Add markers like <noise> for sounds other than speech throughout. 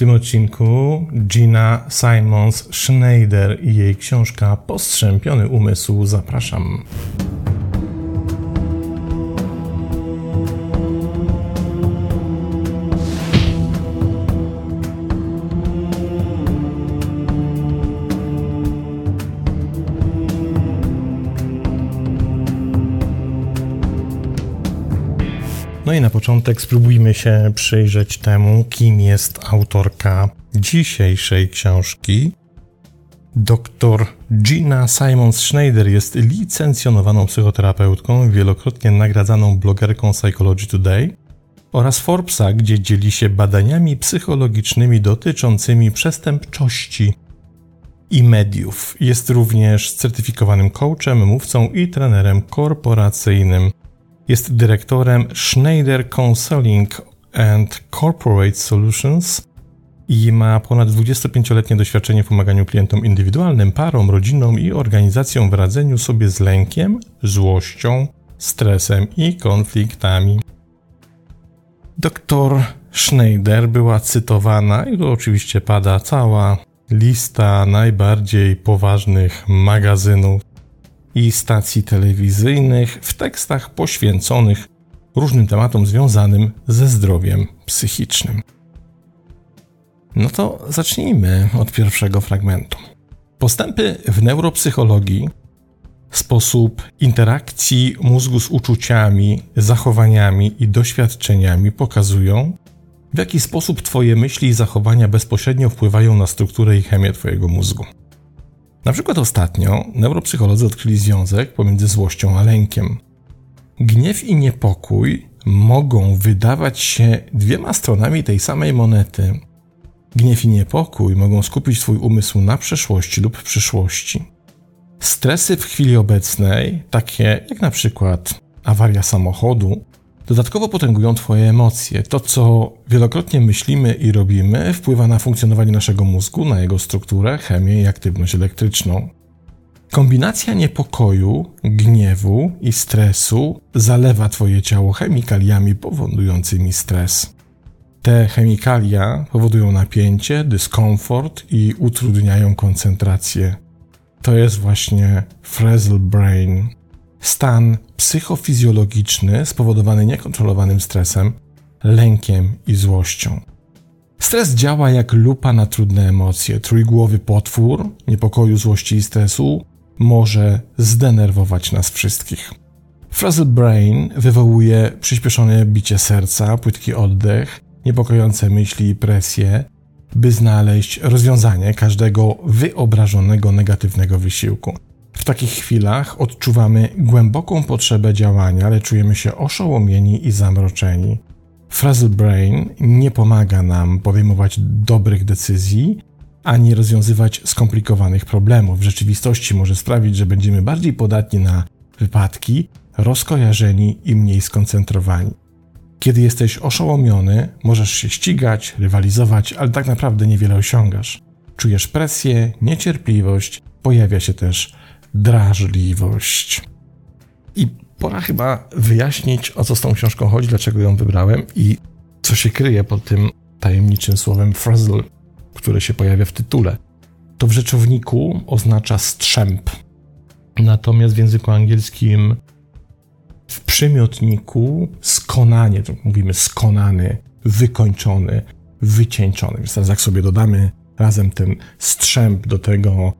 tym odcinku Gina Simons Schneider i jej książka Postrzępiony umysł. Zapraszam. Początek spróbujmy się przyjrzeć temu, kim jest autorka dzisiejszej książki. Dr Gina Simons Schneider jest licencjonowaną psychoterapeutką, wielokrotnie nagradzaną blogerką Psychology Today oraz Forbesa, gdzie dzieli się badaniami psychologicznymi dotyczącymi przestępczości i mediów. Jest również certyfikowanym coachem, mówcą i trenerem korporacyjnym. Jest dyrektorem Schneider Counseling and Corporate Solutions i ma ponad 25-letnie doświadczenie w pomaganiu klientom indywidualnym, parom, rodzinom i organizacjom w radzeniu sobie z lękiem, złością, stresem i konfliktami. Doktor Schneider była cytowana, i tu oczywiście pada cała lista najbardziej poważnych magazynów i stacji telewizyjnych w tekstach poświęconych różnym tematom związanym ze zdrowiem psychicznym. No to zacznijmy od pierwszego fragmentu. Postępy w neuropsychologii, sposób interakcji mózgu z uczuciami, zachowaniami i doświadczeniami pokazują, w jaki sposób Twoje myśli i zachowania bezpośrednio wpływają na strukturę i chemię Twojego mózgu. Na przykład ostatnio neuropsycholodzy odkryli związek pomiędzy złością a lękiem. Gniew i niepokój mogą wydawać się dwiema stronami tej samej monety. Gniew i niepokój mogą skupić Twój umysł na przeszłości lub przyszłości. Stresy w chwili obecnej, takie jak na przykład awaria samochodu, dodatkowo potęgują Twoje emocje. To, co wielokrotnie myślimy i robimy, wpływa na funkcjonowanie naszego mózgu, na jego strukturę, chemię i aktywność elektryczną. Kombinacja niepokoju, gniewu i stresu zalewa Twoje ciało chemikaliami powodującymi stres. Te chemikalia powodują napięcie, dyskomfort i utrudniają koncentrację. To jest właśnie frazzle brain, stan psychofizjologiczny spowodowany niekontrolowanym stresem, lękiem i złością. Stres działa jak lupa na trudne emocje. Trójgłowy potwór niepokoju, złości i stresu może zdenerwować nas wszystkich. Frazzle brain wywołuje przyspieszone bicie serca, płytki oddech, niepokojące myśli i presję, by znaleźć rozwiązanie każdego wyobrażonego negatywnego wysiłku. W takich chwilach odczuwamy głęboką potrzebę działania, ale czujemy się oszołomieni i zamroczeni. Frazzle Brain nie pomaga nam podejmować dobrych decyzji ani rozwiązywać skomplikowanych problemów. W rzeczywistości może sprawić, że będziemy bardziej podatni na wypadki, rozkojarzeni i mniej skoncentrowani. Kiedy jesteś oszołomiony, możesz się ścigać, rywalizować, ale tak naprawdę niewiele osiągasz. Czujesz presję, niecierpliwość, pojawia się też drażliwość. I pora chyba wyjaśnić, o co z tą książką chodzi, dlaczego ją wybrałem i co się kryje pod tym tajemniczym słowem frazzle, które się pojawia w tytule. To w rzeczowniku oznacza strzęp. Natomiast w języku angielskim w przymiotniku skonanie, to mówimy skonany, wykończony, wycieńczony. Więc teraz jak sobie dodamy razem ten strzęp do tego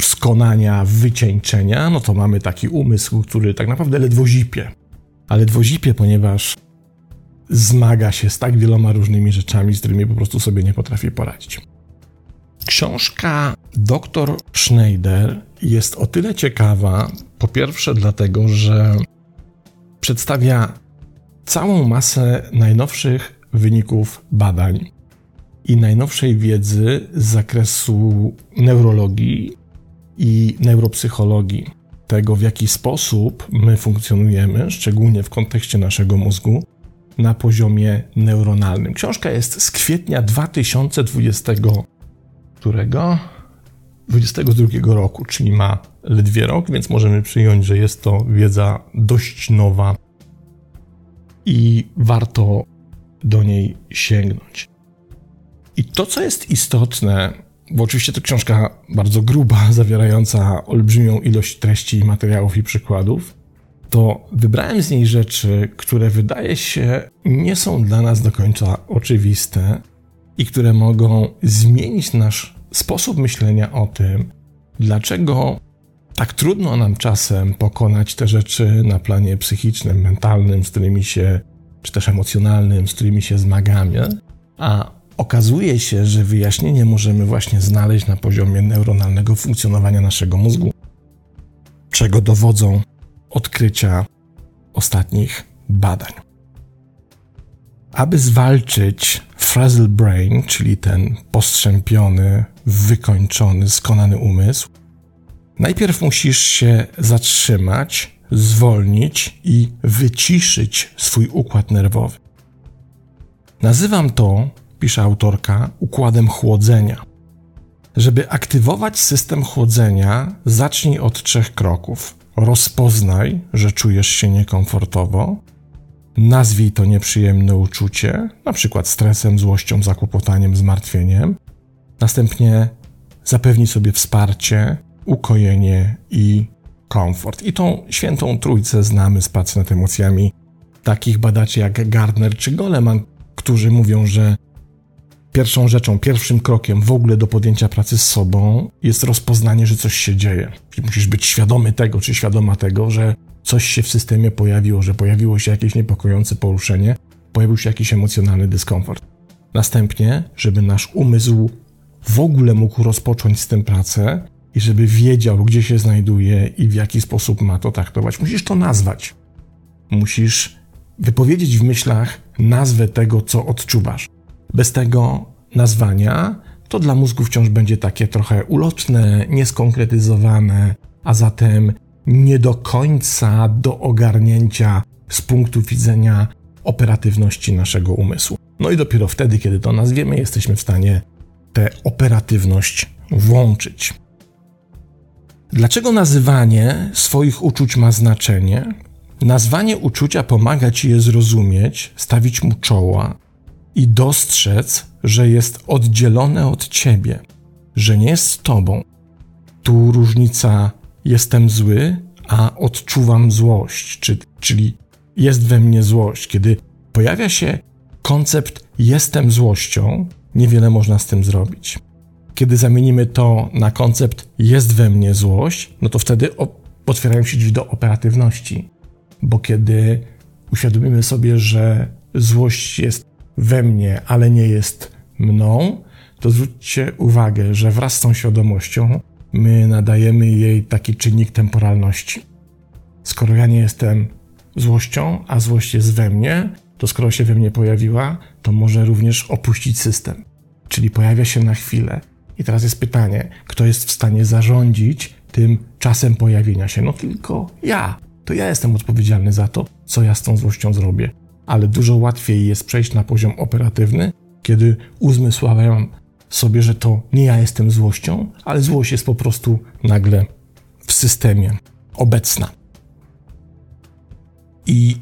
skonania, wycieńczenia, no to mamy taki umysł, który tak naprawdę ledwo zipie. Ale ledwo zipie, ponieważ zmaga się z tak wieloma różnymi rzeczami, z którymi po prostu sobie nie potrafi poradzić. Książka Dr Schneider jest o tyle ciekawa, po pierwsze dlatego, że przedstawia całą masę najnowszych wyników badań i najnowszej wiedzy z zakresu neurologii i neuropsychologii, tego w jaki sposób my funkcjonujemy, szczególnie w kontekście naszego mózgu, na poziomie neuronalnym. Książka jest z kwietnia 2020 którego 22 roku, czyli ma ledwie rok, więc możemy przyjąć, że jest to wiedza dość nowa i warto do niej sięgnąć. I to, co jest istotne, bo oczywiście to książka bardzo gruba, <laughs> zawierająca olbrzymią ilość treści, materiałów i przykładów, to wybrałem z niej rzeczy, które wydaje się nie są dla nas do końca oczywiste i które mogą zmienić nasz sposób myślenia o tym, dlaczego tak trudno nam czasem pokonać te rzeczy na planie psychicznym, mentalnym, z którymi się, czy też emocjonalnym, z którymi się zmagamy, a okazuje się, że wyjaśnienie możemy właśnie znaleźć na poziomie neuronalnego funkcjonowania naszego mózgu, czego dowodzą odkrycia ostatnich badań. Aby zwalczyć frazzle brain, czyli ten postrzępiony, wykończony, skonany umysł, najpierw musisz się zatrzymać, zwolnić i wyciszyć swój układ nerwowy. Nazywam to, pisze autorka, układem chłodzenia. Żeby aktywować system chłodzenia, zacznij od trzech kroków rozpoznaj, że czujesz się niekomfortowo, nazwij to nieprzyjemne uczucie, przykład stresem, złością, zakłopotaniem, zmartwieniem. Następnie zapewnij sobie wsparcie, ukojenie i komfort. I tą świętą trójcę znamy z pracy nad emocjami takich badaczy jak Gardner czy Goleman, którzy mówią, że Pierwszą rzeczą, pierwszym krokiem w ogóle do podjęcia pracy z sobą jest rozpoznanie, że coś się dzieje. Musisz być świadomy tego, czy świadoma tego, że coś się w systemie pojawiło, że pojawiło się jakieś niepokojące poruszenie, pojawił się jakiś emocjonalny dyskomfort. Następnie, żeby nasz umysł w ogóle mógł rozpocząć z tym pracę i żeby wiedział, gdzie się znajduje i w jaki sposób ma to traktować, musisz to nazwać. Musisz wypowiedzieć w myślach nazwę tego, co odczuwasz. Bez tego nazwania to dla mózgu wciąż będzie takie trochę ulotne, nieskonkretyzowane, a zatem nie do końca do ogarnięcia z punktu widzenia operatywności naszego umysłu. No i dopiero wtedy, kiedy to nazwiemy, jesteśmy w stanie tę operatywność włączyć. Dlaczego nazywanie swoich uczuć ma znaczenie? Nazwanie uczucia pomaga ci je zrozumieć, stawić mu czoła, i dostrzec, że jest oddzielone od ciebie, że nie jest z tobą. Tu różnica jestem zły, a odczuwam złość, czy, czyli jest we mnie złość. Kiedy pojawia się koncept jestem złością, niewiele można z tym zrobić. Kiedy zamienimy to na koncept jest we mnie złość, no to wtedy otwierają się drzwi do operatywności. Bo kiedy uświadomimy sobie, że złość jest we mnie, ale nie jest mną, to zwróćcie uwagę, że wraz z tą świadomością my nadajemy jej taki czynnik temporalności. Skoro ja nie jestem złością, a złość jest we mnie, to skoro się we mnie pojawiła, to może również opuścić system. Czyli pojawia się na chwilę. I teraz jest pytanie, kto jest w stanie zarządzić tym czasem pojawienia się? No tylko ja. To ja jestem odpowiedzialny za to, co ja z tą złością zrobię ale dużo łatwiej jest przejść na poziom operatywny, kiedy uzmysławiam sobie, że to nie ja jestem złością, ale złość jest po prostu nagle w systemie obecna. I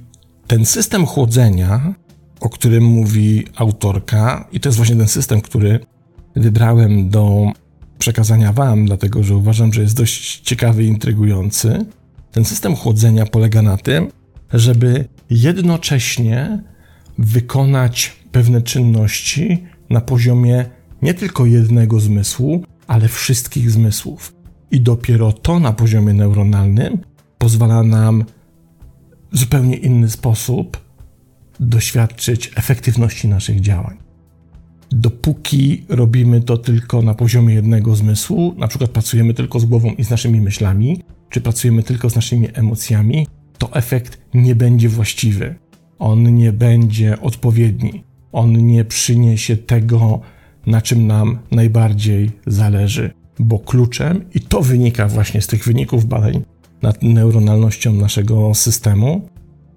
ten system chłodzenia, o którym mówi autorka, i to jest właśnie ten system, który wybrałem do przekazania Wam, dlatego że uważam, że jest dość ciekawy i intrygujący. Ten system chłodzenia polega na tym, żeby jednocześnie wykonać pewne czynności na poziomie nie tylko jednego zmysłu, ale wszystkich zmysłów. I dopiero to na poziomie neuronalnym pozwala nam w zupełnie inny sposób doświadczyć efektywności naszych działań. Dopóki robimy to tylko na poziomie jednego zmysłu, na przykład pracujemy tylko z głową i z naszymi myślami, czy pracujemy tylko z naszymi emocjami, to efekt nie będzie właściwy. On nie będzie odpowiedni. On nie przyniesie tego, na czym nam najbardziej zależy. Bo kluczem, i to wynika właśnie z tych wyników badań nad neuronalnością naszego systemu,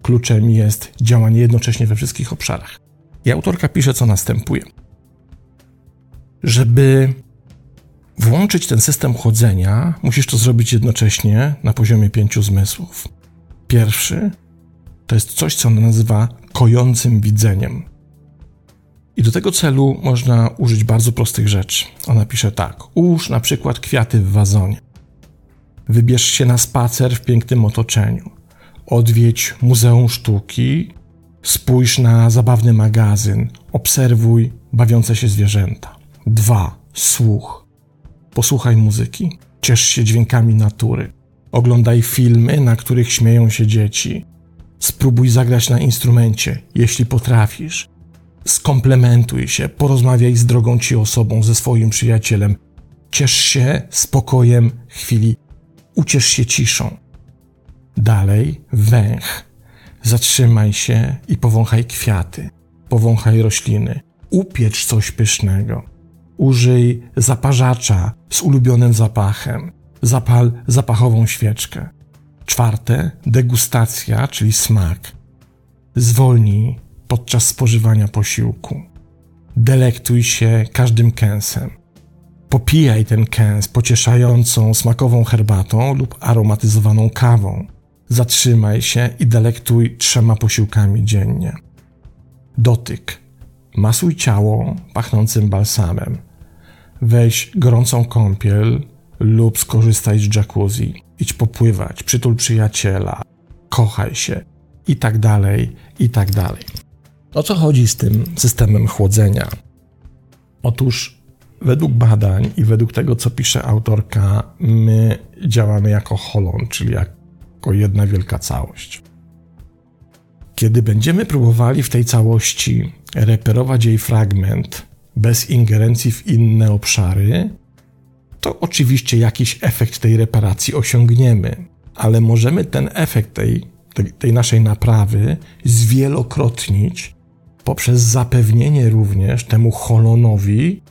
kluczem jest działanie jednocześnie we wszystkich obszarach. I autorka pisze, co następuje. Żeby włączyć ten system chłodzenia, musisz to zrobić jednocześnie na poziomie pięciu zmysłów. Pierwszy to jest coś, co nazywa kojącym widzeniem. I do tego celu można użyć bardzo prostych rzeczy. Ona pisze tak: ułóż na przykład kwiaty w wazonie. Wybierz się na spacer w pięknym otoczeniu. Odwiedź Muzeum Sztuki, spójrz na zabawny magazyn, obserwuj bawiące się zwierzęta. 2. Słuch. Posłuchaj muzyki, ciesz się dźwiękami natury. Oglądaj filmy, na których śmieją się dzieci. Spróbuj zagrać na instrumencie, jeśli potrafisz. Skomplementuj się, porozmawiaj z drogą ci osobą, ze swoim przyjacielem. Ciesz się spokojem chwili, uciesz się ciszą. Dalej węch. Zatrzymaj się i powąchaj kwiaty, powąchaj rośliny, upiecz coś pysznego. Użyj zaparzacza z ulubionym zapachem. Zapal zapachową świeczkę. Czwarte, degustacja, czyli smak. Zwolnij podczas spożywania posiłku. Delektuj się każdym kęsem. Popijaj ten kęs pocieszającą, smakową herbatą lub aromatyzowaną kawą. Zatrzymaj się i delektuj trzema posiłkami dziennie. Dotyk. Masuj ciało pachnącym balsamem. Weź gorącą kąpiel lub skorzystaj z jacuzzi. Idź popływać, przytul przyjaciela, kochaj się i tak dalej, i tak dalej. O co chodzi z tym systemem chłodzenia? Otóż według badań i według tego, co pisze autorka, my działamy jako holon, czyli jako jedna wielka całość. Kiedy będziemy próbowali w tej całości reperować jej fragment bez ingerencji w inne obszary, to oczywiście jakiś efekt tej reparacji osiągniemy, ale możemy ten efekt tej, tej, tej naszej naprawy zwielokrotnić poprzez zapewnienie również temu holonowi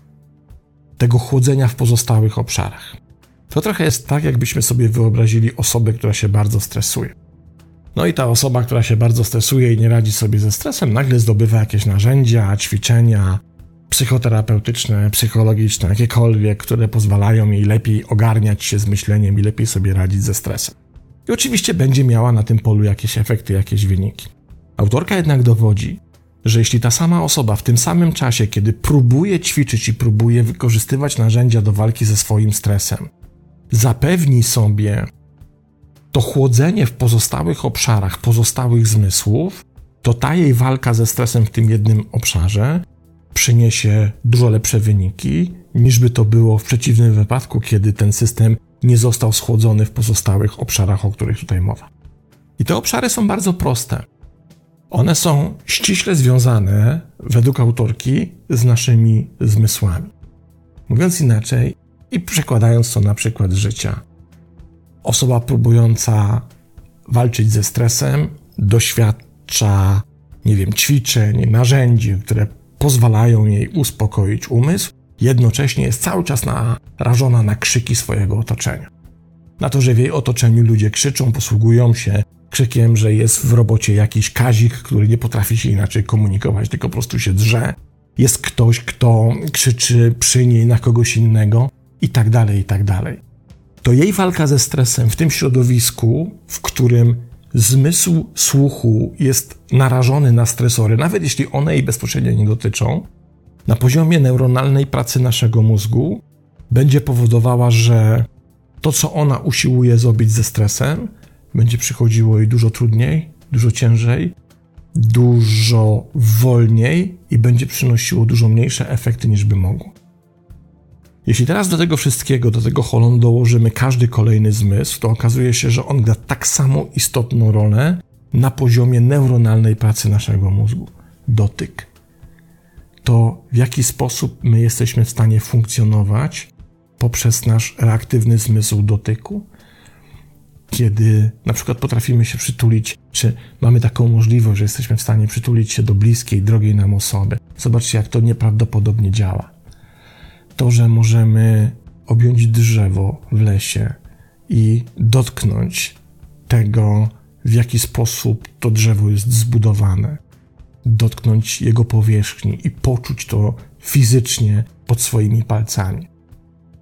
tego chłodzenia w pozostałych obszarach. To trochę jest tak, jakbyśmy sobie wyobrazili osobę, która się bardzo stresuje. No i ta osoba, która się bardzo stresuje i nie radzi sobie ze stresem, nagle zdobywa jakieś narzędzia, ćwiczenia psychoterapeutyczne, psychologiczne, jakiekolwiek, które pozwalają jej lepiej ogarniać się z myśleniem i lepiej sobie radzić ze stresem. I oczywiście będzie miała na tym polu jakieś efekty, jakieś wyniki. Autorka jednak dowodzi, że jeśli ta sama osoba w tym samym czasie, kiedy próbuje ćwiczyć i próbuje wykorzystywać narzędzia do walki ze swoim stresem, zapewni sobie to chłodzenie w pozostałych obszarach, pozostałych zmysłów, to ta jej walka ze stresem w tym jednym obszarze przyniesie dużo lepsze wyniki, niż by to było w przeciwnym wypadku, kiedy ten system nie został schłodzony w pozostałych obszarach, o których tutaj mowa. I te obszary są bardzo proste. One są ściśle związane, według autorki, z naszymi zmysłami. Mówiąc inaczej i przekładając to na przykład życia, osoba próbująca walczyć ze stresem doświadcza, nie wiem, ćwiczeń, narzędzi, które pozwalają jej uspokoić umysł, jednocześnie jest cały czas narażona na krzyki swojego otoczenia. Na to, że w jej otoczeniu ludzie krzyczą, posługują się krzykiem, że jest w robocie jakiś kazik, który nie potrafi się inaczej komunikować, tylko po prostu się drze. Jest ktoś, kto krzyczy przy niej na kogoś innego i tak dalej, i tak dalej. To jej walka ze stresem w tym środowisku, w którym zmysł słuchu jest narażony na stresory, nawet jeśli one jej bezpośrednio nie dotyczą, na poziomie neuronalnej pracy naszego mózgu będzie powodowała, że to, co ona usiłuje zrobić ze stresem, będzie przychodziło jej dużo trudniej, dużo ciężej, dużo wolniej i będzie przynosiło dużo mniejsze efekty niż by mogło. Jeśli teraz do tego wszystkiego, do tego holonu dołożymy każdy kolejny zmysł, to okazuje się, że on gra tak samo istotną rolę na poziomie neuronalnej pracy naszego mózgu. Dotyk. To w jaki sposób my jesteśmy w stanie funkcjonować poprzez nasz reaktywny zmysł dotyku, kiedy na przykład potrafimy się przytulić, czy mamy taką możliwość, że jesteśmy w stanie przytulić się do bliskiej, drogiej nam osoby. Zobaczcie, jak to nieprawdopodobnie działa to, że możemy objąć drzewo w lesie i dotknąć tego, w jaki sposób to drzewo jest zbudowane, dotknąć jego powierzchni i poczuć to fizycznie pod swoimi palcami.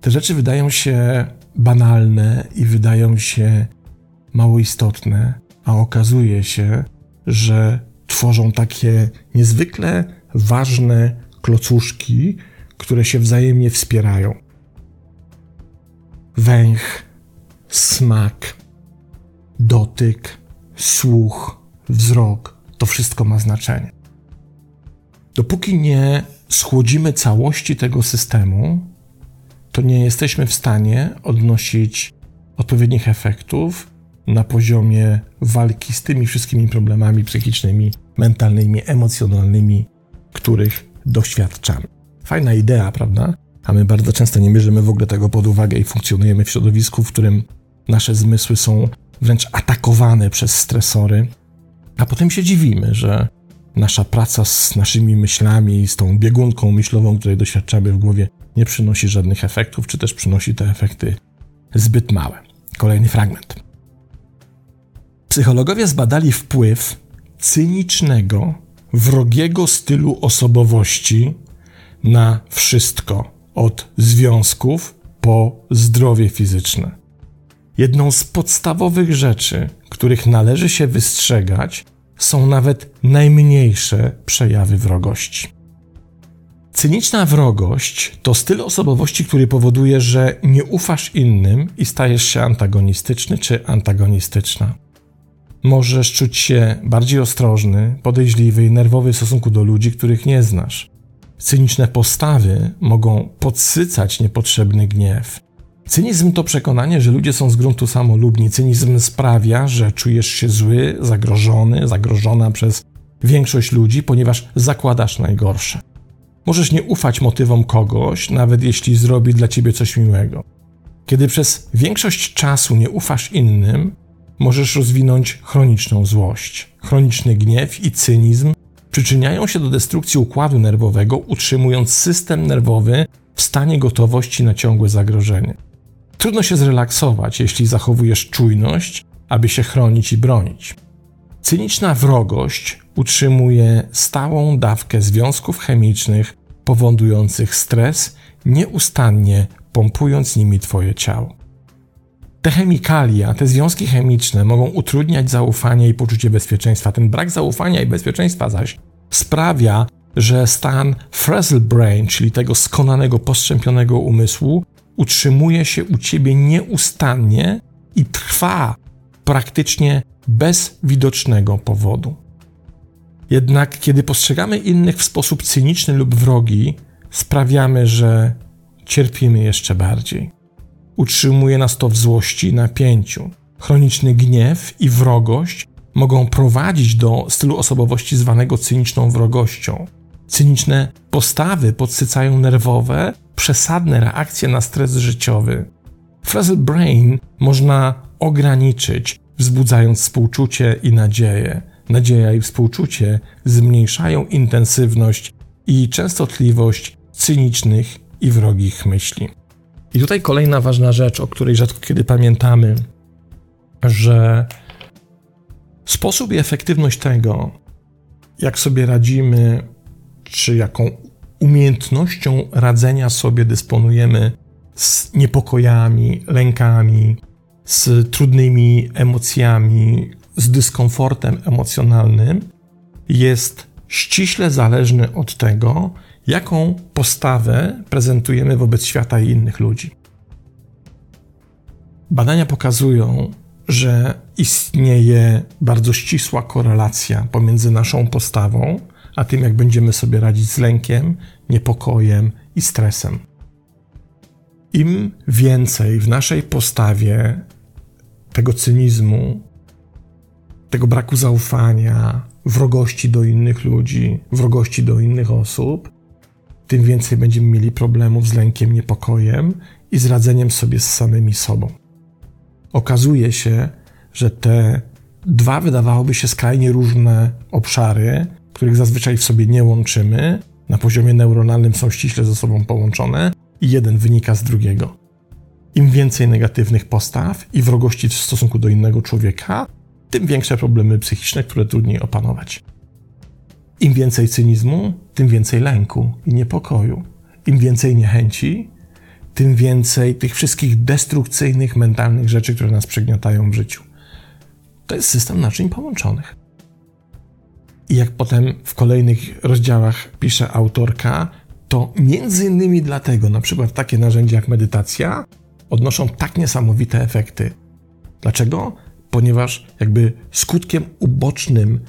Te rzeczy wydają się banalne i wydają się mało istotne, a okazuje się, że tworzą takie niezwykle ważne klocuszki, które się wzajemnie wspierają. Węch, smak, dotyk, słuch, wzrok to wszystko ma znaczenie. Dopóki nie schłodzimy całości tego systemu, to nie jesteśmy w stanie odnosić odpowiednich efektów na poziomie walki z tymi wszystkimi problemami psychicznymi, mentalnymi, emocjonalnymi, których doświadczamy. Fajna idea, prawda? A my bardzo często nie bierzemy w ogóle tego pod uwagę i funkcjonujemy w środowisku, w którym nasze zmysły są wręcz atakowane przez stresory, a potem się dziwimy, że nasza praca z naszymi myślami, z tą biegunką myślową, której doświadczamy w głowie, nie przynosi żadnych efektów, czy też przynosi te efekty zbyt małe. Kolejny fragment. Psychologowie zbadali wpływ cynicznego, wrogiego stylu osobowości na wszystko, od związków po zdrowie fizyczne. Jedną z podstawowych rzeczy, których należy się wystrzegać, są nawet najmniejsze przejawy wrogości. Cyniczna wrogość to styl osobowości, który powoduje, że nie ufasz innym i stajesz się antagonistyczny czy antagonistyczna. Możesz czuć się bardziej ostrożny, podejrzliwy i nerwowy w stosunku do ludzi, których nie znasz. Cyniczne postawy mogą podsycać niepotrzebny gniew. Cynizm to przekonanie, że ludzie są z gruntu samolubni. Cynizm sprawia, że czujesz się zły, zagrożony, zagrożona przez większość ludzi, ponieważ zakładasz najgorsze. Możesz nie ufać motywom kogoś, nawet jeśli zrobi dla ciebie coś miłego. Kiedy przez większość czasu nie ufasz innym, możesz rozwinąć chroniczną złość. Chroniczny gniew i cynizm przyczyniają się do destrukcji układu nerwowego, utrzymując system nerwowy w stanie gotowości na ciągłe zagrożenie. Trudno się zrelaksować, jeśli zachowujesz czujność, aby się chronić i bronić. Cyniczna wrogość utrzymuje stałą dawkę związków chemicznych powodujących stres, nieustannie pompując nimi Twoje ciało. Te chemikalia, te związki chemiczne mogą utrudniać zaufanie i poczucie bezpieczeństwa. Ten brak zaufania i bezpieczeństwa zaś sprawia, że stan frazzle brain, czyli tego skonanego, postrzępionego umysłu, utrzymuje się u ciebie nieustannie i trwa praktycznie bez widocznego powodu. Jednak kiedy postrzegamy innych w sposób cyniczny lub wrogi, sprawiamy, że cierpimy jeszcze bardziej. Utrzymuje nas to w złości i napięciu. Chroniczny gniew i wrogość mogą prowadzić do stylu osobowości zwanego cyniczną wrogością. Cyniczne postawy podsycają nerwowe, przesadne reakcje na stres życiowy. Frazzle brain można ograniczyć, wzbudzając współczucie i nadzieję. Nadzieja i współczucie zmniejszają intensywność i częstotliwość cynicznych i wrogich myśli. I tutaj kolejna ważna rzecz, o której rzadko kiedy pamiętamy, że sposób i efektywność tego, jak sobie radzimy, czy jaką umiejętnością radzenia sobie dysponujemy z niepokojami, lękami, z trudnymi emocjami, z dyskomfortem emocjonalnym, jest ściśle zależny od tego, jaką postawę prezentujemy wobec świata i innych ludzi. Badania pokazują, że istnieje bardzo ścisła korelacja pomiędzy naszą postawą, a tym, jak będziemy sobie radzić z lękiem, niepokojem i stresem. Im więcej w naszej postawie tego cynizmu, tego braku zaufania, wrogości do innych ludzi, wrogości do innych osób, tym więcej będziemy mieli problemów z lękiem, niepokojem i z radzeniem sobie z samymi sobą. Okazuje się, że te dwa wydawałoby się skrajnie różne obszary, których zazwyczaj w sobie nie łączymy, na poziomie neuronalnym są ściśle ze sobą połączone i jeden wynika z drugiego. Im więcej negatywnych postaw i wrogości w stosunku do innego człowieka, tym większe problemy psychiczne, które trudniej opanować. Im więcej cynizmu, tym więcej lęku i niepokoju. Im więcej niechęci, tym więcej tych wszystkich destrukcyjnych, mentalnych rzeczy, które nas przygniatają w życiu. To jest system naczyń połączonych. I jak potem w kolejnych rozdziałach pisze autorka, to między innymi dlatego na przykład takie narzędzia jak medytacja odnoszą tak niesamowite efekty. Dlaczego? Ponieważ jakby skutkiem ubocznym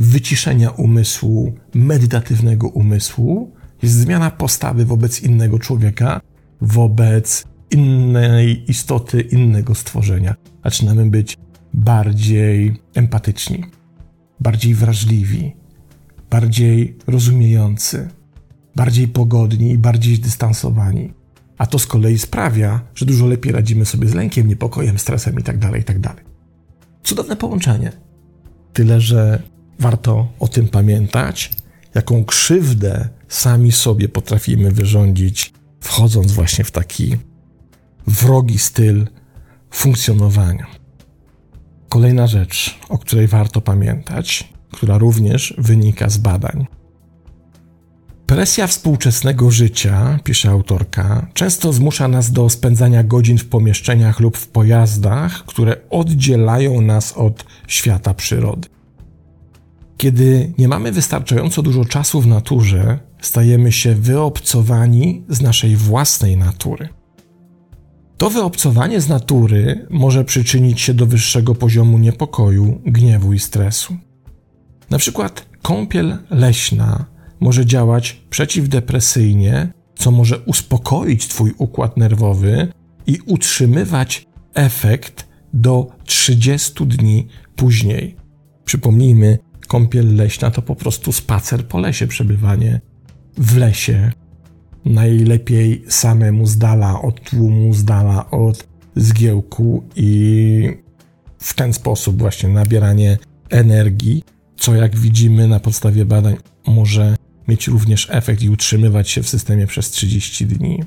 wyciszenia umysłu, medytatywnego umysłu, jest zmiana postawy wobec innego człowieka, wobec innej istoty, innego stworzenia. Zaczynamy być bardziej empatyczni, bardziej wrażliwi, bardziej rozumiejący, bardziej pogodni i bardziej zdystansowani. A to z kolei sprawia, że dużo lepiej radzimy sobie z lękiem, niepokojem, stresem itd. Tak itd. Tak Cudowne połączenie. Tyle, że warto o tym pamiętać, jaką krzywdę sami sobie potrafimy wyrządzić, wchodząc właśnie w taki wrogi styl funkcjonowania. Kolejna rzecz, o której warto pamiętać, która również wynika z badań. Presja współczesnego życia, pisze autorka, często zmusza nas do spędzania godzin w pomieszczeniach lub w pojazdach, które oddzielają nas od świata przyrody. Kiedy nie mamy wystarczająco dużo czasu w naturze, stajemy się wyobcowani z naszej własnej natury. To wyobcowanie z natury może przyczynić się do wyższego poziomu niepokoju, gniewu i stresu. Na przykład kąpiel leśna może działać przeciwdepresyjnie, co może uspokoić Twój układ nerwowy i utrzymywać efekt do 30 dni później. Przypomnijmy, kąpiel leśna to po prostu spacer po lesie, przebywanie w lesie. Najlepiej samemu z dala od tłumu, z dala od zgiełku i w ten sposób właśnie nabieranie energii, co jak widzimy na podstawie badań może mieć również efekt i utrzymywać się w systemie przez 30 dni.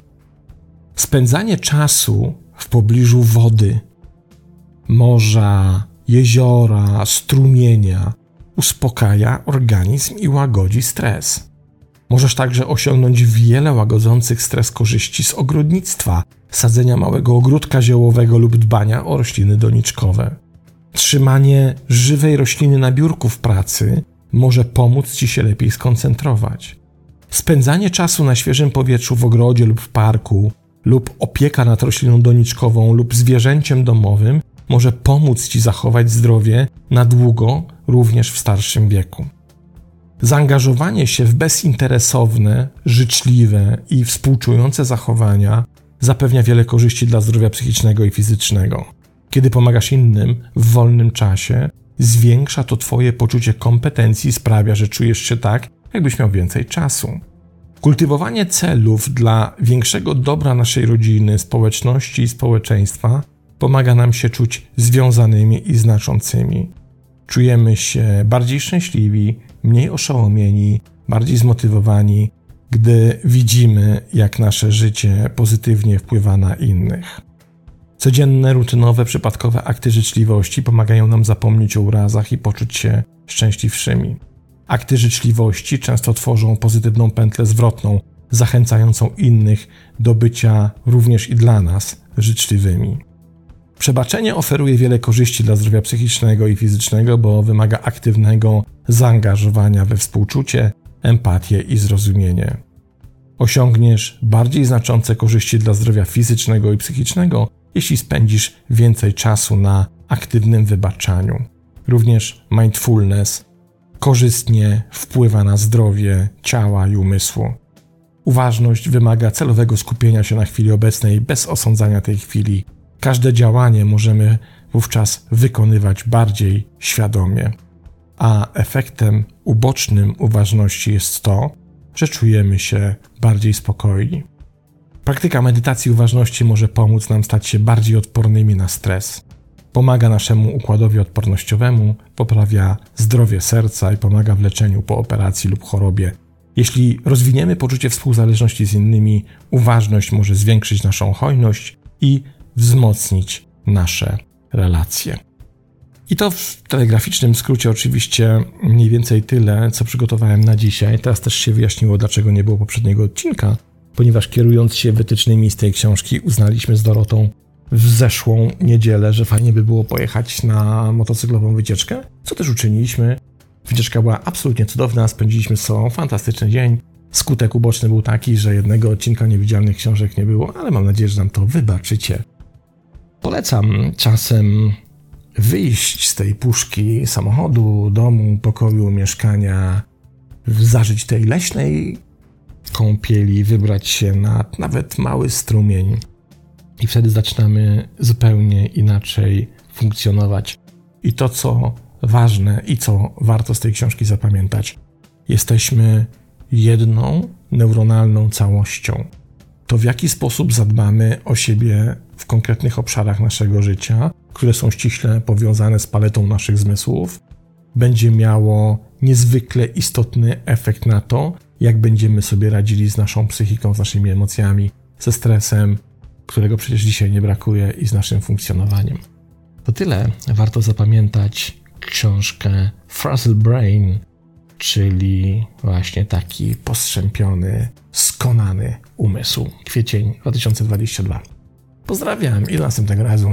Spędzanie czasu w pobliżu wody, morza, jeziora, strumienia uspokaja organizm i łagodzi stres. Możesz także osiągnąć wiele łagodzących stres korzyści z ogrodnictwa, sadzenia małego ogródka ziołowego lub dbania o rośliny doniczkowe. Trzymanie żywej rośliny na biurku w pracy może pomóc ci się lepiej skoncentrować. Spędzanie czasu na świeżym powietrzu w ogrodzie lub w parku, lub opieka nad rośliną doniczkową lub zwierzęciem domowym może pomóc ci zachować zdrowie na długo, również w starszym wieku. Zaangażowanie się w bezinteresowne, życzliwe i współczujące zachowania zapewnia wiele korzyści dla zdrowia psychicznego i fizycznego. Kiedy pomagasz innym w wolnym czasie, zwiększa to Twoje poczucie kompetencji i sprawia, że czujesz się tak, jakbyś miał więcej czasu. Kultywowanie celów dla większego dobra naszej rodziny, społeczności i społeczeństwa pomaga nam się czuć związanymi i znaczącymi. Czujemy się bardziej szczęśliwi, mniej oszołomieni, bardziej zmotywowani, gdy widzimy, jak nasze życie pozytywnie wpływa na innych. Codzienne, rutynowe, przypadkowe akty życzliwości pomagają nam zapomnieć o urazach i poczuć się szczęśliwszymi. Akty życzliwości często tworzą pozytywną pętlę zwrotną, zachęcającą innych do bycia również i dla nas życzliwymi. Przebaczenie oferuje wiele korzyści dla zdrowia psychicznego i fizycznego, bo wymaga aktywnego zaangażowania we współczucie, empatię i zrozumienie. Osiągniesz bardziej znaczące korzyści dla zdrowia fizycznego i psychicznego, jeśli spędzisz więcej czasu na aktywnym wybaczaniu. Również mindfulness korzystnie wpływa na zdrowie ciała i umysłu. Uważność wymaga celowego skupienia się na chwili obecnej bez osądzania tej chwili. Każde działanie możemy wówczas wykonywać bardziej świadomie, a efektem ubocznym uważności jest to, że czujemy się bardziej spokojni. Praktyka medytacji uważności może pomóc nam stać się bardziej odpornymi na stres. Pomaga naszemu układowi odpornościowemu, poprawia zdrowie serca i pomaga w leczeniu po operacji lub chorobie. Jeśli rozwiniemy poczucie współzależności z innymi, uważność może zwiększyć naszą hojność i wzmocnić nasze relacje. I to w telegraficznym skrócie oczywiście mniej więcej tyle, co przygotowałem na dzisiaj. Teraz też się wyjaśniło, dlaczego nie było poprzedniego odcinka ponieważ kierując się wytycznymi z tej książki, uznaliśmy z Dorotą w zeszłą niedzielę, że fajnie by było pojechać na motocyklową wycieczkę, co też uczyniliśmy. Wycieczka była absolutnie cudowna, spędziliśmy z sobą fantastyczny dzień. Skutek uboczny był taki, że jednego odcinka niewidzialnych książek nie było, ale mam nadzieję, że nam to wybaczycie. Polecam czasem wyjść z tej puszki samochodu, domu, pokoju, mieszkania, zażyć tej leśnej kąpieli, wybrać się na nawet mały strumień. I wtedy zaczynamy zupełnie inaczej funkcjonować. I to, co ważne i co warto z tej książki zapamiętać, jesteśmy jedną neuronalną całością. To w jaki sposób zadbamy o siebie w konkretnych obszarach naszego życia, które są ściśle powiązane z paletą naszych zmysłów, będzie miało niezwykle istotny efekt na to, jak będziemy sobie radzili z naszą psychiką, z naszymi emocjami, ze stresem, którego przecież dzisiaj nie brakuje, i z naszym funkcjonowaniem. To tyle. Warto zapamiętać książkę Frazzle Brain, czyli właśnie taki postrzępiony, skonany umysł. Kwiecień 2022. Pozdrawiam i do następnego razu.